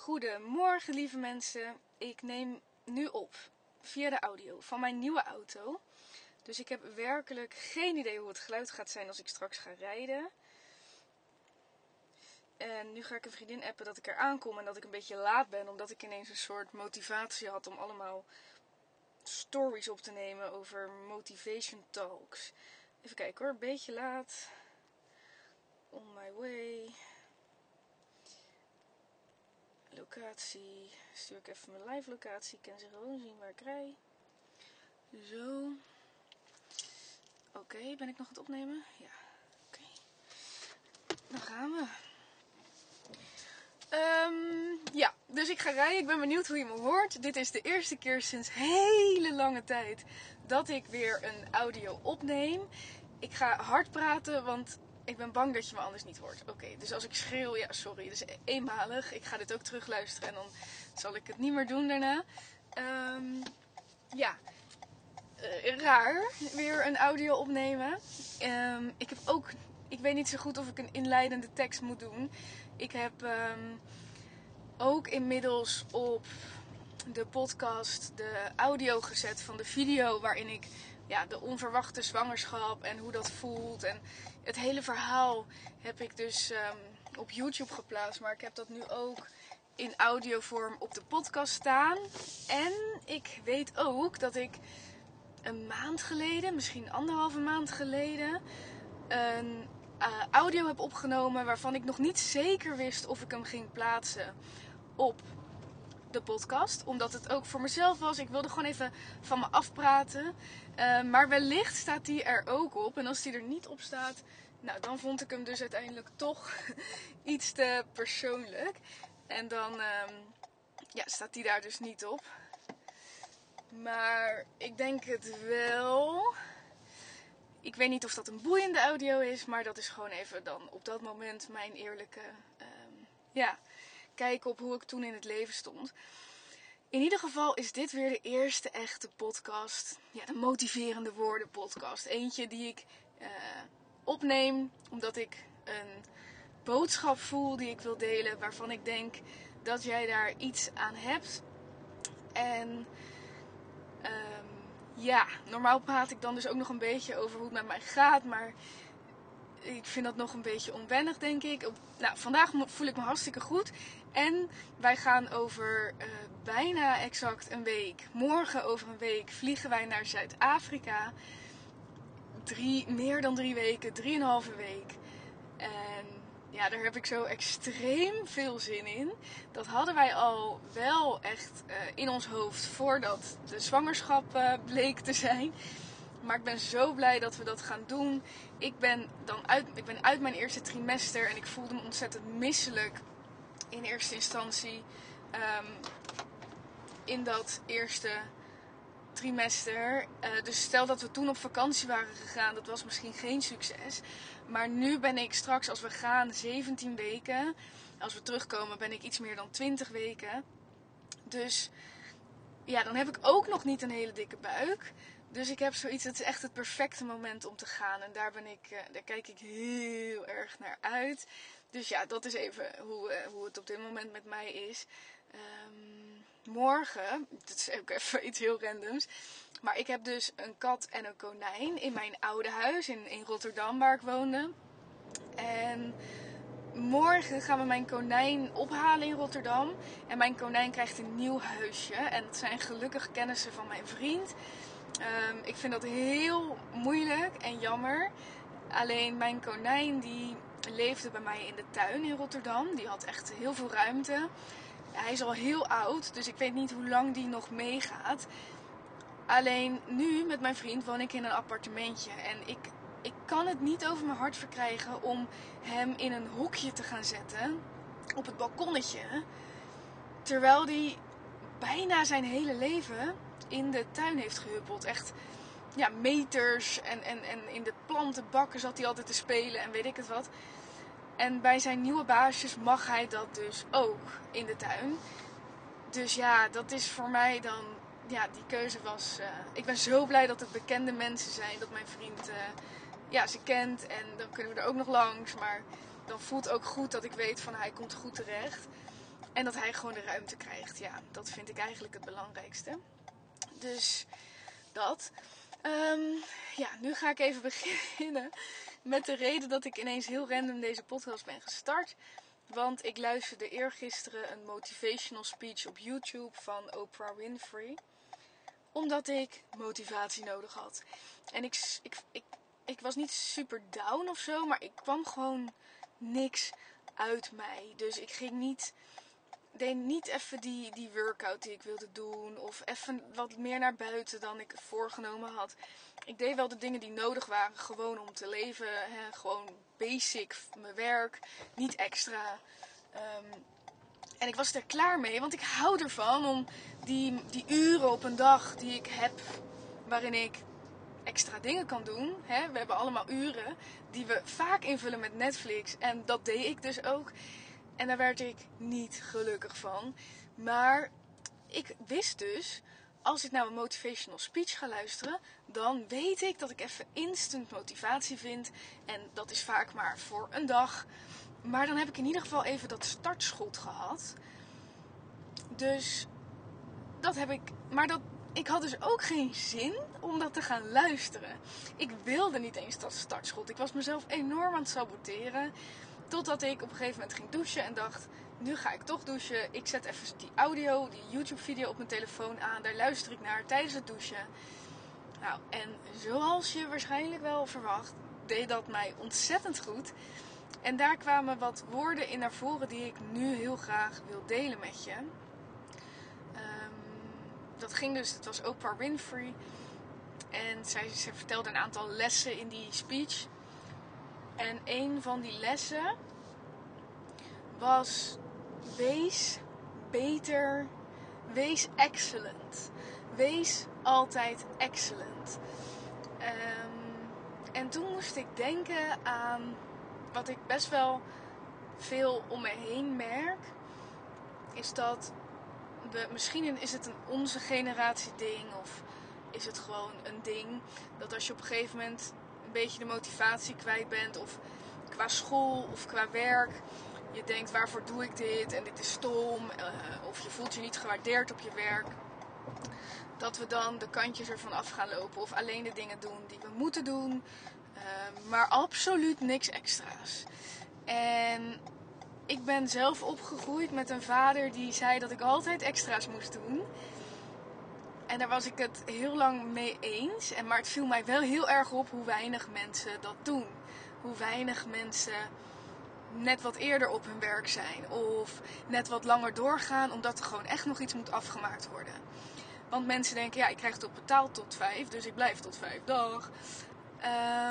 Goedemorgen, lieve mensen. Ik neem nu op via de audio van mijn nieuwe auto. Dus ik heb werkelijk geen idee hoe het geluid gaat zijn als ik straks ga rijden. En nu ga ik een vriendin appen dat ik er aankom en dat ik een beetje laat ben, omdat ik ineens een soort motivatie had om allemaal stories op te nemen over motivation talks. Even kijken hoor, een beetje laat. On my way. Locatie. Stuur ik even mijn live locatie. Kan ze gewoon zien waar ik rij. Zo. Oké, ben ik nog aan het opnemen? Ja. Oké. Dan gaan we. Um, ja, dus ik ga rijden. Ik ben benieuwd hoe je me hoort. Dit is de eerste keer sinds hele lange tijd dat ik weer een audio opneem. Ik ga hard praten, want ik ben bang dat je me anders niet hoort. Oké, dus als ik schreeuw, ja, sorry. Dus eenmalig. Ik ga dit ook terugluisteren en dan zal ik het niet meer doen daarna. Um, ja, uh, raar. Weer een audio opnemen. Um, ik heb ook, ik weet niet zo goed of ik een inleidende tekst moet doen. Ik heb um, ook inmiddels op de podcast de audio gezet van de video waarin ik ja, de onverwachte zwangerschap en hoe dat voelt. En het hele verhaal heb ik dus um, op YouTube geplaatst. Maar ik heb dat nu ook in audiovorm op de podcast staan. En ik weet ook dat ik een maand geleden, misschien anderhalve maand geleden, een uh, audio heb opgenomen waarvan ik nog niet zeker wist of ik hem ging plaatsen op de podcast. Omdat het ook voor mezelf was. Ik wilde gewoon even van me afpraten. Uh, maar wellicht staat die er ook op. En als die er niet op staat, nou, dan vond ik hem dus uiteindelijk toch iets te persoonlijk. En dan um, ja, staat die daar dus niet op. Maar ik denk het wel. Ik weet niet of dat een boeiende audio is, maar dat is gewoon even dan op dat moment mijn eerlijke um, ja, kijk op hoe ik toen in het leven stond. In ieder geval is dit weer de eerste echte podcast. Ja, de motiverende woorden podcast. Eentje die ik uh, opneem omdat ik een boodschap voel die ik wil delen. Waarvan ik denk dat jij daar iets aan hebt. En um, ja, normaal praat ik dan dus ook nog een beetje over hoe het met mij gaat. Maar ik vind dat nog een beetje onwennig, denk ik. Nou, vandaag voel ik me hartstikke goed. En wij gaan over uh, bijna exact een week, morgen over een week, vliegen wij naar Zuid-Afrika. Drie, meer dan drie weken, drieënhalve week. En ja, daar heb ik zo extreem veel zin in. Dat hadden wij al wel echt uh, in ons hoofd voordat de zwangerschap uh, bleek te zijn. Maar ik ben zo blij dat we dat gaan doen. Ik ben dan uit, ik ben uit mijn eerste trimester en ik voelde me ontzettend misselijk in eerste instantie. Um, in dat eerste trimester. Uh, dus stel dat we toen op vakantie waren gegaan, dat was misschien geen succes. Maar nu ben ik straks, als we gaan, 17 weken. Als we terugkomen, ben ik iets meer dan 20 weken. Dus ja, dan heb ik ook nog niet een hele dikke buik. Dus ik heb zoiets, het is echt het perfecte moment om te gaan. En daar, ben ik, uh, daar kijk ik heel erg naar uit. Dus ja, dat is even hoe, uh, hoe het op dit moment met mij is. Um, morgen, dat is ook even iets heel randoms. Maar ik heb dus een kat en een konijn in mijn oude huis in, in Rotterdam waar ik woonde. En morgen gaan we mijn konijn ophalen in Rotterdam. En mijn konijn krijgt een nieuw huisje. En het zijn gelukkig kennissen van mijn vriend. Um, ik vind dat heel moeilijk en jammer. Alleen mijn konijn die leefde bij mij in de tuin in Rotterdam. Die had echt heel veel ruimte. Hij is al heel oud, dus ik weet niet hoe lang die nog meegaat. Alleen nu met mijn vriend woon ik in een appartementje. En ik, ik kan het niet over mijn hart verkrijgen om hem in een hokje te gaan zetten. Op het balkonnetje. Terwijl die bijna zijn hele leven in de tuin heeft gehuppeld. Echt ja, meters. En, en, en in de plantenbakken zat hij altijd te spelen en weet ik het wat. En bij zijn nieuwe baasjes mag hij dat dus ook in de tuin. Dus ja, dat is voor mij dan. Ja, die keuze was. Uh, ik ben zo blij dat het bekende mensen zijn. Dat mijn vriend uh, ja, ze kent. En dan kunnen we er ook nog langs. Maar dan voelt ook goed dat ik weet van hij komt goed terecht. En dat hij gewoon de ruimte krijgt. Ja, dat vind ik eigenlijk het belangrijkste. Dus dat. Ehm, ja, nu ga ik even beginnen met de reden dat ik ineens heel random deze podcast ben gestart. Want ik luisterde eergisteren een motivational speech op YouTube van Oprah Winfrey. Omdat ik motivatie nodig had. En ik, ik, ik, ik was niet super down of zo, maar ik kwam gewoon niks uit mij. Dus ik ging niet deed niet even die, die workout die ik wilde doen. Of even wat meer naar buiten dan ik voorgenomen had. Ik deed wel de dingen die nodig waren. Gewoon om te leven. Hè, gewoon basic mijn werk. Niet extra. Ehm, en ik was er klaar mee. Want ik hou ervan om die, die uren op een dag die ik heb. Waarin ik extra dingen kan doen. Hè? We hebben allemaal uren die we vaak invullen met Netflix. En dat deed ik dus ook. En daar werd ik niet gelukkig van. Maar ik wist dus, als ik nou een motivational speech ga luisteren, dan weet ik dat ik even instant motivatie vind. En dat is vaak maar voor een dag. Maar dan heb ik in ieder geval even dat startschot gehad. Dus dat heb ik. Maar dat, ik had dus ook geen zin om dat te gaan luisteren. Ik wilde niet eens dat startschot. Ik was mezelf enorm aan het saboteren. Totdat ik op een gegeven moment ging douchen en dacht: nu ga ik toch douchen. Ik zet even die audio, die YouTube-video op mijn telefoon aan. Daar luister ik naar tijdens het douchen. Nou, en zoals je waarschijnlijk wel verwacht, deed dat mij ontzettend goed. En daar kwamen wat woorden in naar voren die ik nu heel graag wil delen met je. Ehm, dat ging dus, het was Oprah Winfrey. En zij, zij vertelde een aantal lessen in die speech. En een van die lessen was: wees beter, wees excellent. Wees altijd excellent. Um, en toen moest ik denken aan wat ik best wel veel om me heen merk. Is dat we, misschien is het een onze generatie ding of is het gewoon een ding dat als je op een gegeven moment een beetje de motivatie kwijt bent. Of qua school of qua werk. Je denkt waarvoor doe ik dit en dit is stom. Uh, of je voelt je niet gewaardeerd op je werk. Dat we dan de kantjes ervan af gaan lopen. Of alleen de dingen doen die we moeten doen. Uh, maar absoluut niks extra's. En ik ben zelf opgegroeid met een vader die zei dat ik altijd extra's moest doen. En daar was ik het heel lang mee eens. En, maar het viel mij wel heel erg op hoe weinig mensen dat doen. Hoe weinig mensen net wat eerder op hun werk zijn. Of net wat langer doorgaan omdat er gewoon echt nog iets moet afgemaakt worden. Want mensen denken, ja, ik krijg op betaald tot vijf, dus ik blijf tot vijf. Dag.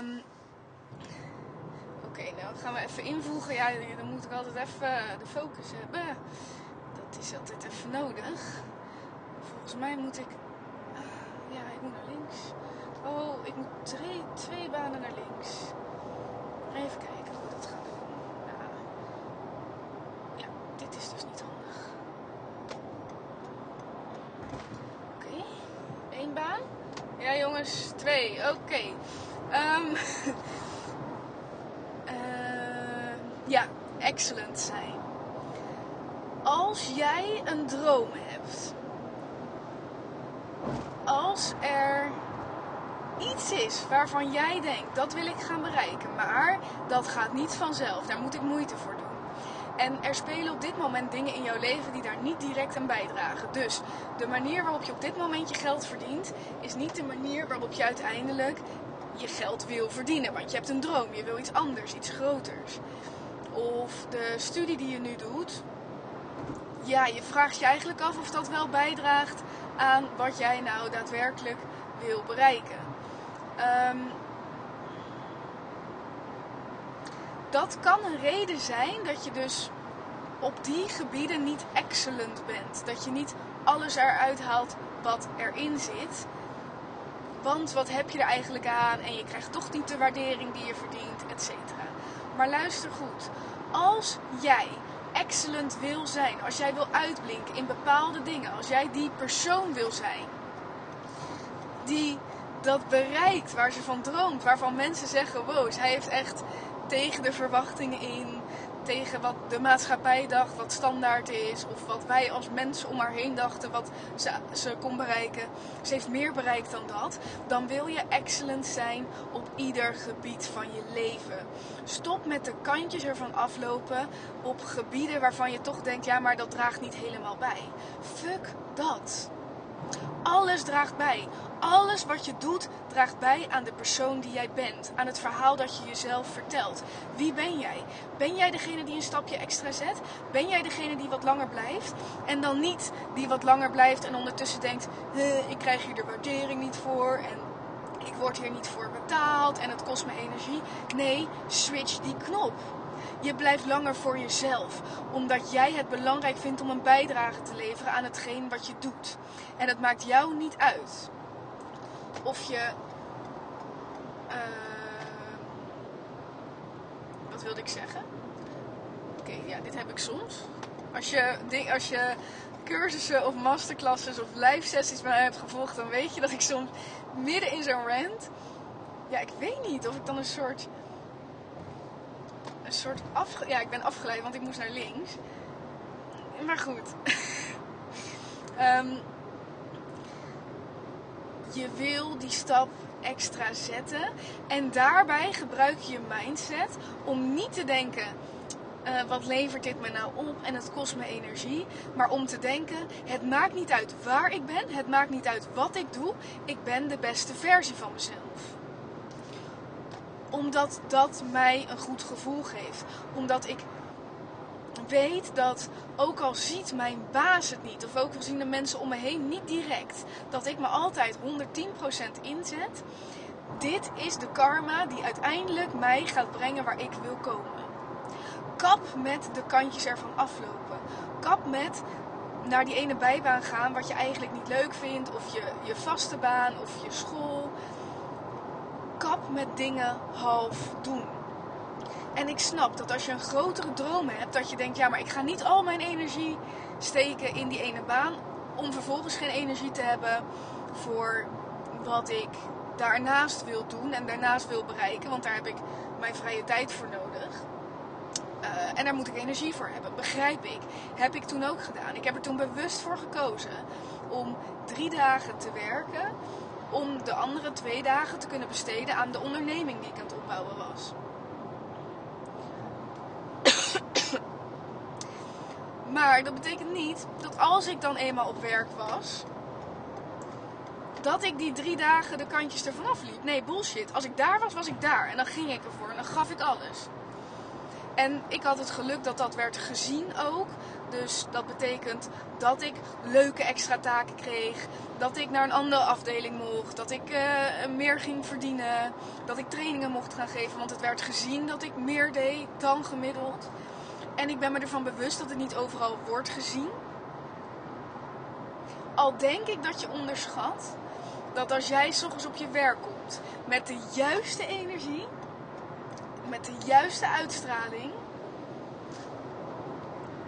Um, Oké, nou gaan we even invoegen. Ja, dan moet ik altijd even de focus hebben. Dat is altijd even nodig. Volgens mij moet ik ja, ik moet naar links. Oh, ik moet twee, twee banen naar links. Even kijken hoe dat gaan doen. Ja, dit is dus niet handig. Oké, okay. één baan. Ja jongens, twee. Oké. Okay. Um, uh, ja, excellent zijn. Als jij een droom hebt als er iets waarvan jij denkt dat wil ik gaan bereiken, maar dat gaat niet vanzelf, daar moet ik moeite voor doen. En er spelen op dit moment dingen in jouw leven die daar niet direct aan bijdragen. Dus de manier waarop je op dit moment je geld verdient, is niet de manier waarop je uiteindelijk je geld wil verdienen. Want je hebt een droom, je wil iets anders, iets groters. Of de studie die je nu doet, ja, je vraagt je eigenlijk af of dat wel bijdraagt aan wat jij nou daadwerkelijk wil bereiken. Um, dat kan een reden zijn dat je dus op die gebieden niet excellent bent. Dat je niet alles eruit haalt wat erin zit. Want wat heb je er eigenlijk aan? En je krijgt toch niet de waardering die je verdient, et cetera. Maar luister goed. Als jij excellent wil zijn, als jij wil uitblinken in bepaalde dingen, als jij die persoon wil zijn die dat bereikt waar ze van droomt, waarvan mensen zeggen: wow, hij heeft echt tegen de verwachtingen in tegen wat de maatschappij dacht, wat standaard is, of wat wij als mensen om haar heen dachten, wat ze, ze kon bereiken. Ze heeft meer bereikt dan dat. Dan wil je excellent zijn op ieder gebied van je leven. Stop met de kantjes ervan aflopen op gebieden waarvan je toch denkt, ja, maar dat draagt niet helemaal bij. Fuck dat. Alles draagt bij. Alles wat je doet draagt bij aan de persoon die jij bent. Aan het verhaal dat je jezelf vertelt. Wie ben jij? Ben jij degene die een stapje extra zet? Ben jij degene die wat langer blijft? En dan niet die wat langer blijft en ondertussen denkt: ik krijg hier de waardering niet voor. En ik word hier niet voor betaald en het kost me energie. Nee, switch die knop. Je blijft langer voor jezelf, omdat jij het belangrijk vindt om een bijdrage te leveren aan hetgeen wat je doet. En het maakt jou niet uit of je. Uh, wat wilde ik zeggen? Oké, ja, dit heb ik soms. Als je, als je cursussen of masterclasses of live sessies bij mij hebt gevolgd, dan weet je dat ik soms midden in zo'n rant. Ja, ik weet niet of ik dan een soort. Een soort afge... Ja, ik ben afgeleid, want ik moest naar links. Maar goed. um, je wil die stap extra zetten. En daarbij gebruik je je mindset om niet te denken. Uh, wat levert dit me nou op en het kost me energie. Maar om te denken, het maakt niet uit waar ik ben, het maakt niet uit wat ik doe, ik ben de beste versie van mezelf. Omdat dat mij een goed gevoel geeft. Omdat ik weet dat ook al ziet mijn baas het niet, of ook al zien de mensen om me heen niet direct, dat ik me altijd 110% inzet. Dit is de karma die uiteindelijk mij gaat brengen waar ik wil komen. Kap met de kantjes ervan aflopen. Kap met naar die ene bijbaan gaan wat je eigenlijk niet leuk vindt, of je, je vaste baan, of je school. Met dingen half doen. En ik snap dat als je een grotere droom hebt, dat je denkt, ja, maar ik ga niet al mijn energie steken in die ene baan, om vervolgens geen energie te hebben voor wat ik daarnaast wil doen en daarnaast wil bereiken, want daar heb ik mijn vrije tijd voor nodig. Uh, en daar moet ik energie voor hebben, begrijp ik. Heb ik toen ook gedaan. Ik heb er toen bewust voor gekozen om drie dagen te werken, om de andere twee dagen te kunnen besteden aan de onderneming die ik aan het opbouwen was. Maar dat betekent niet dat als ik dan eenmaal op werk was, dat ik die drie dagen de kantjes ervan afliep. Nee, bullshit. Als ik daar was, was ik daar. En dan ging ik ervoor en dan gaf ik alles. En ik had het geluk dat dat werd gezien ook. Dus dat betekent dat ik leuke extra taken kreeg. Dat ik naar een andere afdeling mocht. Dat ik uh, meer ging verdienen. Dat ik trainingen mocht gaan geven. Want het werd gezien dat ik meer deed dan gemiddeld. En ik ben me ervan bewust dat het niet overal wordt gezien. Al denk ik dat je onderschat dat als jij s ochtends op je werk komt met de juiste energie, met de juiste uitstraling,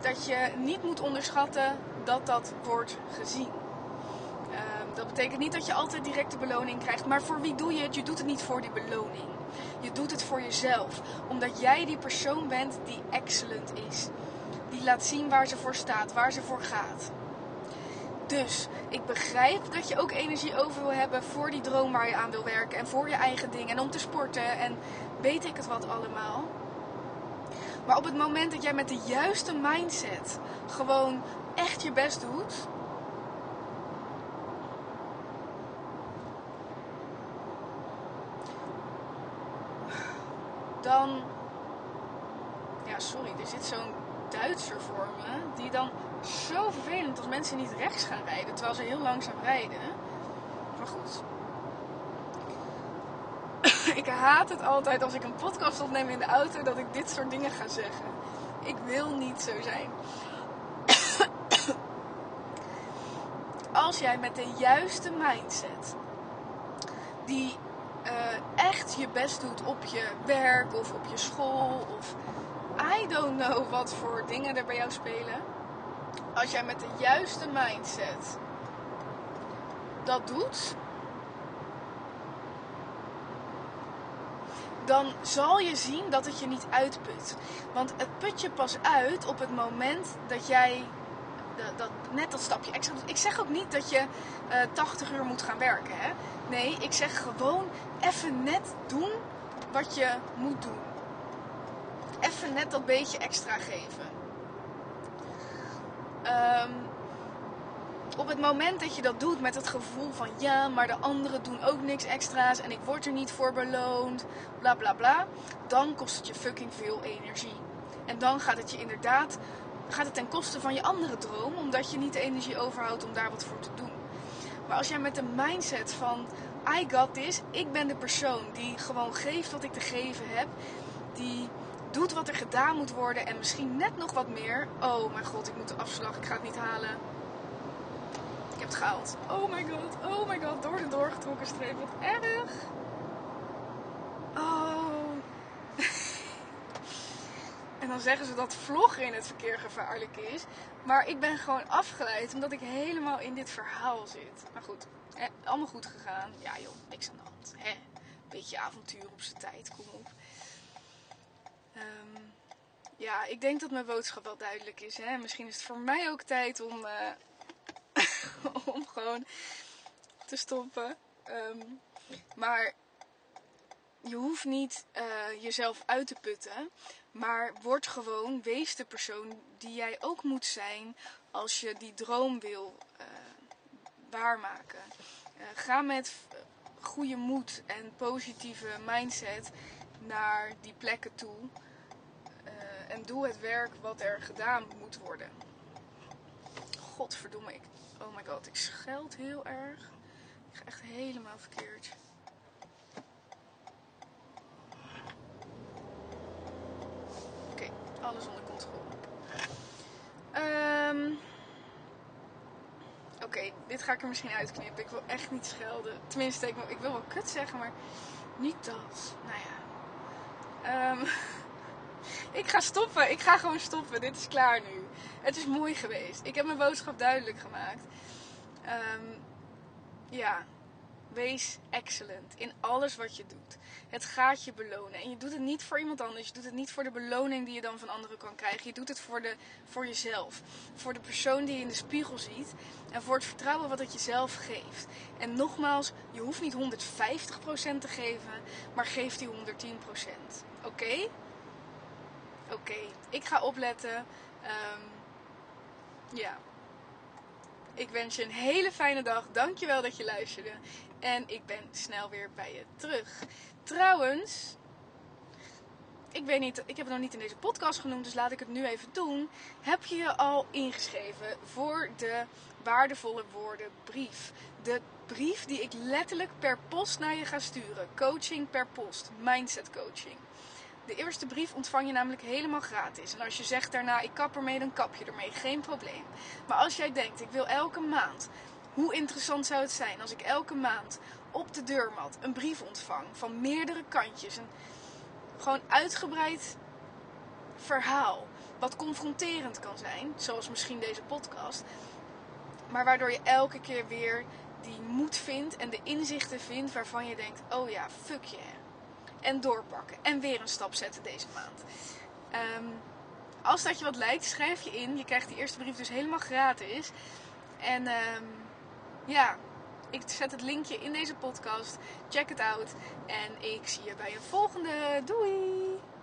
dat je niet moet onderschatten dat dat wordt gezien. Ehm, dat betekent niet dat je altijd directe beloning krijgt, maar voor wie doe je het? Je doet het niet voor die beloning. Je doet het voor jezelf. Omdat jij die persoon bent die excellent is. Die laat zien waar ze voor staat, waar ze voor gaat. Dus ik begrijp dat je ook energie over wil hebben voor die droom waar je aan wil werken. En voor je eigen ding. En om te sporten. En weet ik het wat allemaal. Maar op het moment dat jij met de juiste mindset gewoon echt je best doet dan. Ja, sorry, er zit zo'n Duitser voor. Die dan zo vervelend als mensen niet rechts gaan rijden terwijl ze heel langzaam rijden. Maar goed. ik haat het altijd als ik een podcast opneem in de auto dat ik dit soort dingen ga zeggen. Ik wil niet zo zijn. als jij met de juiste mindset die uh, echt je best doet op je werk of op je school of I don't know wat voor dingen er bij jou spelen. Als jij met de juiste mindset dat doet, dan zal je zien dat het je niet uitput. Want het put je pas uit op het moment dat jij dat, net dat stapje extra doet. Ik zeg ook niet dat je uh, 80 uur moet gaan werken. Hè? Nee, ik zeg gewoon even net doen wat je moet doen. Even net dat beetje extra geven. Um, op het moment dat je dat doet met het gevoel van ja, maar de anderen doen ook niks extra's en ik word er niet voor beloond, bla bla bla, dan kost het je fucking veel energie. En dan gaat het je inderdaad gaat het ten koste van je andere droom, omdat je niet de energie overhoudt om daar wat voor te doen. Maar als jij met de mindset van I got this, ik ben de persoon die gewoon geeft wat ik te geven heb, die doet wat er gedaan moet worden en misschien net nog wat meer. Oh mijn god, ik moet de afslag, ik ga het niet halen heb het gehaald. Oh my god, oh my god, door de doorgetrokken streep. Wat erg. Oh. en dan zeggen ze dat vloggen in het verkeer gevaarlijk is. Maar ik ben gewoon afgeleid omdat ik helemaal in dit verhaal zit. Maar goed, allemaal goed gegaan. Ja joh, niks aan de hand. Hè? Beetje avontuur op zijn tijd, kom op. Um, ja, ik denk dat mijn boodschap wel duidelijk is. Hè? Misschien is het voor mij ook tijd om... Uh, om gewoon te stoppen. Ehm, maar je hoeft niet uh, jezelf uit te putten. Maar word gewoon, wees de persoon die jij ook moet zijn als je die droom wil uh, waarmaken. Ga met goede moed en positieve mindset naar die plekken toe. en doe het werk wat er gedaan moet worden. Godverdomme, ik Oh my god, ik scheld heel erg. Ik ga echt helemaal verkeerd. Oké, alles onder controle. Um, Oké, dit ga ik er misschien uitknippen. Ik wil echt niet schelden. Tenminste, ik wil, ik wil wel kut zeggen, maar niet dat. Nou ja. Um, ik ga stoppen. Ik ga gewoon stoppen. Dit is klaar nu. Het is mooi geweest. Ik heb mijn boodschap duidelijk gemaakt. Um, ja, wees excellent in alles wat je doet. Het gaat je belonen. En je doet het niet voor iemand anders. Je doet het niet voor de beloning die je dan van anderen kan krijgen. Je doet het voor, de, voor jezelf. Voor de persoon die je in de spiegel ziet. En voor het vertrouwen wat het jezelf geeft. En nogmaals, je hoeft niet 150% te geven, maar geef die 110%. Oké? Oké, ik ga opletten. Um, ja. Ik wens je een hele fijne dag. Dankjewel dat je luisterde. En ik ben snel weer bij je terug. Trouwens, ik weet niet, ik heb het nog niet in deze podcast genoemd, dus laat ik het nu even doen. Heb je je al ingeschreven voor de waardevolle woorden brief? De brief die ik letterlijk per post naar je ga sturen. Coaching per post. Mindset coaching. De eerste brief ontvang je namelijk helemaal gratis. En als je zegt daarna ik kap ermee, dan kap je ermee. Geen probleem. Maar als jij denkt ik wil elke maand, hoe interessant zou het zijn als ik elke maand op de deurmat een brief ontvang van meerdere kantjes. Een gewoon uitgebreid verhaal. Wat confronterend kan zijn, zoals misschien deze podcast. Maar waardoor je elke keer weer die moed vindt en de inzichten vindt waarvan je denkt: oh ja, fuck je. En doorpakken. En weer een stap zetten deze maand. Um, als dat je wat lijkt, schrijf je in. Je krijgt die eerste brief dus helemaal gratis. En um, ja, ik zet het linkje in deze podcast. Check het out. En ik zie je bij een volgende. Doei!